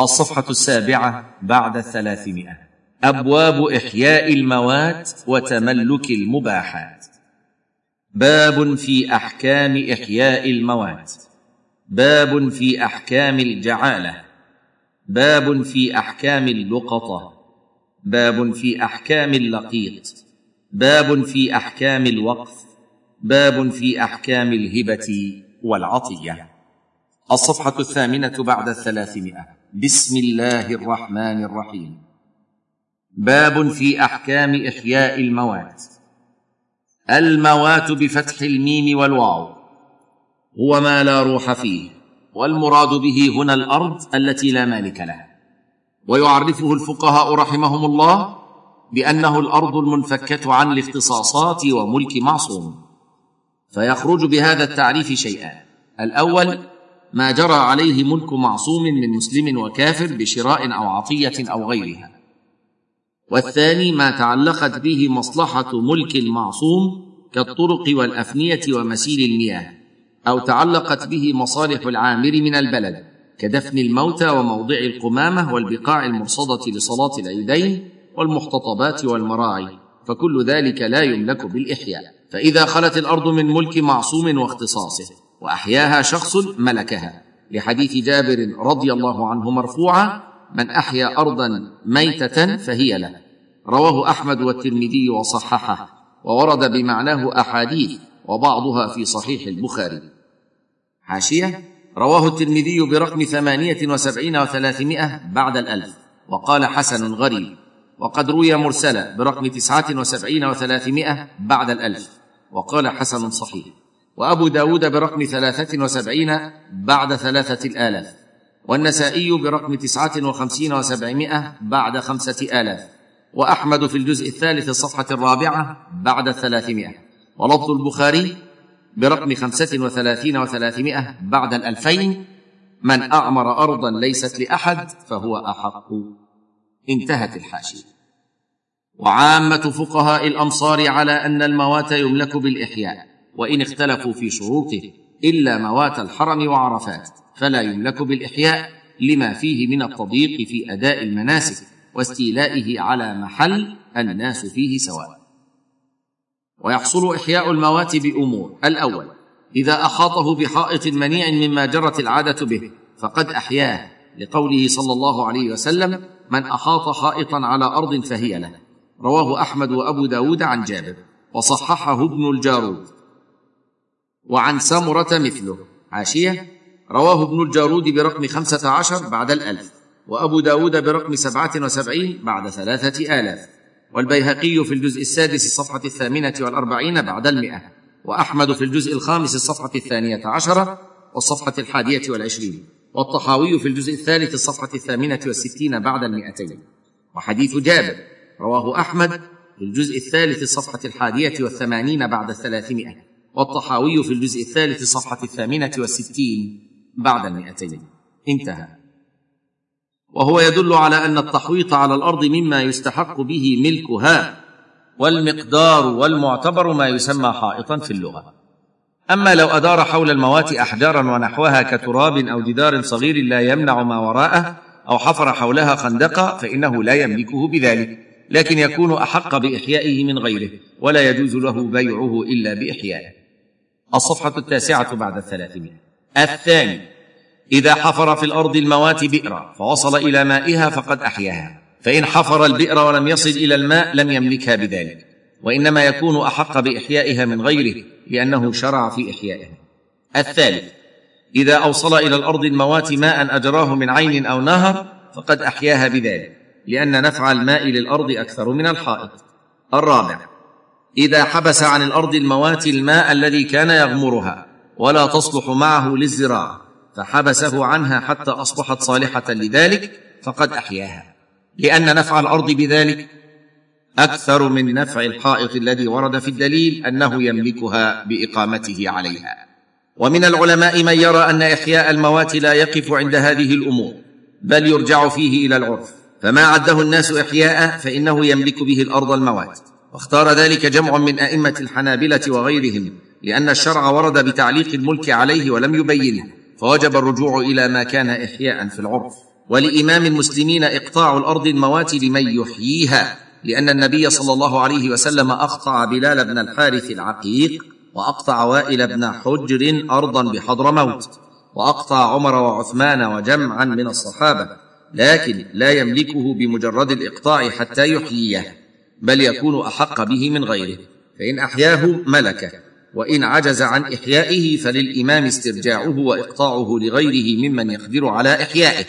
الصفحة السابعة بعد الثلاثمائة. أبواب إحياء الموات وتملك المباحات. باب في أحكام إحياء الموات. باب في أحكام الجعالة. باب في أحكام اللقطة. باب في أحكام اللقيط. باب في أحكام الوقف. باب في أحكام الهبة والعطية. الصفحة الثامنة بعد الثلاثمائة. بسم الله الرحمن الرحيم. باب في أحكام إحياء الموات. الموات بفتح الميم والواو. هو ما لا روح فيه والمراد به هنا الأرض التي لا مالك لها. ويعرفه الفقهاء رحمهم الله بأنه الأرض المنفكة عن الاختصاصات وملك معصوم. فيخرج بهذا التعريف شيئان الأول ما جرى عليه ملك معصوم من مسلم وكافر بشراء أو عطية أو غيرها. والثاني ما تعلقت به مصلحة ملك المعصوم كالطرق والأفنية ومسيل المياه أو تعلقت به مصالح العامر من البلد كدفن الموتى وموضع القمامة والبقاع المرصدة لصلاة العيدين والمحتطبات والمراعي فكل ذلك لا يملك بالإحياء. فإذا خلت الأرض من ملك معصوم واختصاصه وأحياها شخص ملكها. لحديث جابر رضي الله عنه مرفوعا من أحيا ارضا ميتة فهي له. رواه أحمد والترمذي وصححه وورد بمعناه أحاديث وبعضها في صحيح البخاري. حاشية رواه الترمذي برقم ثمانية وسبعين وثلاثمائة بعد الألف وقال حسن غريب وقد روي مرسلا برقم تسعة وسبعين وثلاثمائة بعد الألف. وقال حسن صحيح. وأبو داود برقم ثلاثة وسبعين بعد ثلاثة الآلاف والنسائي برقم تسعة وخمسين وسبعمائة بعد خمسة آلاف وأحمد في الجزء الثالث الصفحة الرابعة بعد الثلاثمائة ولفظ البخاري برقم خمسة وثلاثين وثلاثمائة بعد الألفين من أعمر أرضا ليست لأحد فهو أحق. انتهت الحاشية. وعامة فقهاء الأمصار على أن الموات يملك بالإحياء. وإن اختلفوا في شروطه إلا موات الحرم وعرفات فلا يملك بالإحياء لما فيه من التضييق في أداء المناسك واستيلائه على محل الناس فيه سواء. ويحصل إحياء الموات بأمور الأول إذا أحاطه بحائط منيع مما جرت العادة به فقد أحياه لقوله صلى الله عليه وسلم من أحاط حائطا على أرض فهي له رواه أحمد وأبو داود عن جابر وصححه ابن الجارود. وعن سمرة مثله. عاشية. رواه ابن الجارود برقم خمسة عشر بعد الألف وأبو داود برقم سبعة وسبعين بعد ثلاثة آلاف. والبيهقي في الجزء السادس الصفحة الثامنة والأربعين بعد المئة وأحمد في الجزء الخامس الصفحة الثانية عشرة والصفحة الحادية والعشرين والطحاوي في الجزء الثالث الصفحة الثامنة والستين بعد المئتين. وحديث جابر رواه أحمد في الجزء الثالث الصفحة الحادية والثمانين بعد الثلاثمائة. والطحاوي في الجزء الثالث صفحة الثامنة والستين بعد المئتين. انتهى. وهو يدل على أن التحويط على الأرض مما يستحق به ملكها والمقدار والمعتبر ما يسمى حائطا في اللغة. أما لو أدار حول الموات أحجارا ونحوها كتراب أو جدار صغير لا يمنع ما وراءه أو حفر حولها خندقا فإنه لا يملكه بذلك لكن يكون أحق بإحيائه من غيره ولا يجوز له بيعه إلا بإحيائه. الصفحة التاسعة بعد الثلاثمائة. الثاني إذا حفر في الأرض الموات بئرا فوصل إلى مائها فقد أحياها. فإن حفر البئر ولم يصل إلى الماء لم يملكها بذلك. وإنما يكون أحق بإحيائها من غيره لأنه شرع في إحيائها. الثالث إذا أوصل إلى الأرض الموات ماء أجراه من عين أو نهر فقد أحياها بذلك لأن نفع الماء للأرض أكثر من الحائط. الرابع إذا حبس عن الأرض الموات الماء الذي كان يغمرها ولا تصلح معه للزراعة. فحبسه عنها حتى أصبحت صالحة لذلك فقد أحياها. لأن نفع الأرض بذلك أكثر من نفع الحائط الذي ورد في الدليل أنه يملكها بإقامته عليها. ومن العلماء من يرى أن إحياء الموات لا يقف عند هذه الأمور بل يرجع فيه إلى العرف. فما عده الناس إحياء فإنه يملك به الأرض الموات. واختار ذلك جمع من أئمة الحنابلة وغيرهم لأن الشرع ورد بتعليق الملك عليه ولم يبينه فوجب الرجوع إلى ما كان احياء في العرف. ولإمام المسلمين إقطاع الأرض الموات لمن يحييها لأن النبي صلى الله عليه وسلم أقطع بلال بن الحارث العقيق وأقطع وائل بن حجر ارضا بحضرموت وأقطع عمر وعثمان وجمعا من الصحابة لكن لا يملكه بمجرد الإقطاع حتى يحييه. بل يكون أحق به من غيره. فإن أحياه ملكه وإن عجز عن إحيائه فللإمام استرجاعه وإقطاعه لغيره ممن يقدر على إحيائه.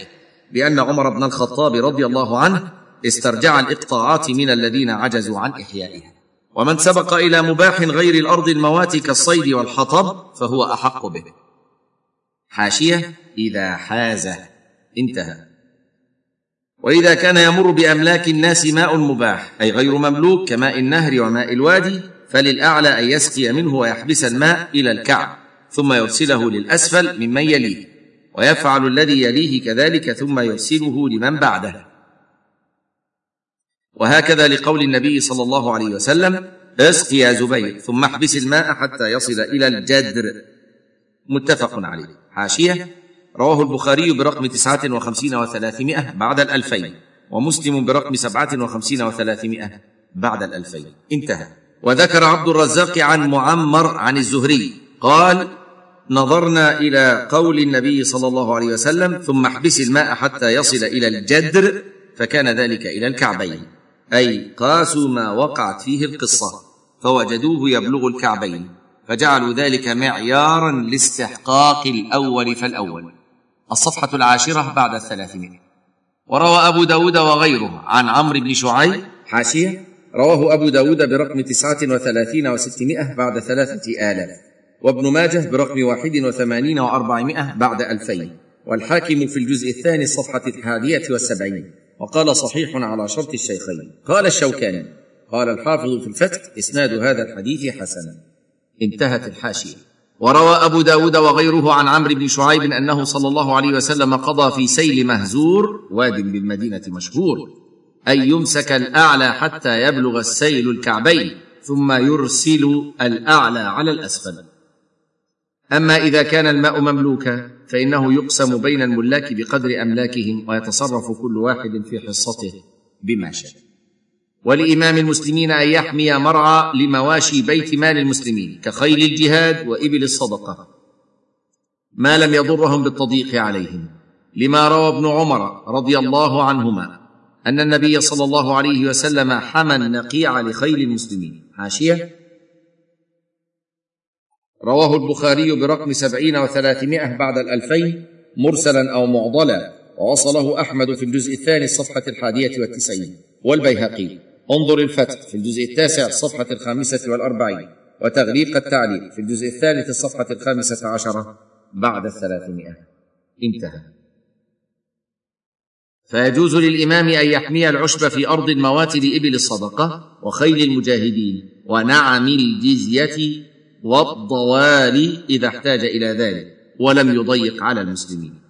لأن عمر بن الخطاب رضي الله عنه استرجع الإقطاعات من الذين عجزوا عن احيائها ومن سبق إلى مباح غير الأرض الموات كالصيد والحطب فهو أحق به. حاشية إذا حاز. انتهى. وإذا كان يمر بأملاك الناس ماء مباح أي غير مملوك كماء النهر وماء الوادي فللأعلى أن يسقي منه ويحبس الماء إلى الكعب ثم يرسله للأسفل ممن يليه ويفعل الذي يليه كذلك ثم يرسله لمن بعده. وهكذا لقول النبي صلى الله عليه وسلم اسق يا زبير ثم احبس الماء حتى يصل إلى الجدر. متفق عليه. حاشية. رواه البخاري برقم تسعة وخمسين وثلاثمائة بعد الألفين ومسلم برقم سبعة وخمسين وثلاثمائة بعد الألفين. انتهى. وذكر عبد الرزاق عن معمر عن الزهري قال نظرنا إلى قول النبي صلى الله عليه وسلم ثم احبس الماء حتى يصل إلى الجدر فكان ذلك إلى الكعبين. أي قاسوا ما وقعت فيه القصة فوجدوه يبلغ الكعبين فجعلوا ذلك معيارا لاستحقاق الأول فالأول. الصفحة العاشرة بعد الثلاثمائه وروى أبو داود وغيره عن عمرو بن شعيب حاشية. رواه أبو داود برقم تسعة وثلاثين وستمائة بعد ثلاثة آلاف. وابن ماجه برقم واحد وثمانين وأربعمائة بعد ألفين. والحاكم في الجزء الثاني الصفحة الحادية والسبعين. وقال صحيح على شرط الشيخين. قال الشوكاني. قال الحافظ في الفتح إسناد هذا الحديث حسنا. انتهت الحاشية. وروى أبو داود وغيره عن عمرو بن شعيب أنه صلى الله عليه وسلم قضى في سيل مهزور واد بالمدينة مشهور أن يمسك الأعلى حتى يبلغ السيل الكعبين ثم يرسل الأعلى على الأسفل. أما إذا كان الماء مملوكا فإنه يقسم بين الملاك بقدر أملاكهم ويتصرف كل واحد في حصته بما شاء. ولإمام المسلمين أن يحمي مرعى لمواشي بيت مال المسلمين كخيل الجهاد وإبل الصدقة. ما لم يضرهم بالتضييق عليهم لما روى ابن عمر رضي الله عنهما أن النبي صلى الله عليه وسلم حمى النقيع لخيل المسلمين. حاشيه رواه البخاري برقم سبعين وثلاثمائة بعد الألفين مرسلا أو معضلا ووصله أحمد في الجزء الثاني الصفحة الحادية والتسعين. والبيهقي انظر الفتح في الجزء التاسع الصفحة الخامسة والأربعين وتغليق التعليق في الجزء الثالث الصفحة الخامسة عشرة بعد الثلاثمائة. انتهى. فيجوز للإمام أن يحمي العشب في أرض الموات لابل الصدقة وخيل المجاهدين ونعم الجزية والضوال إذا احتاج إلى ذلك ولم يضيق على المسلمين.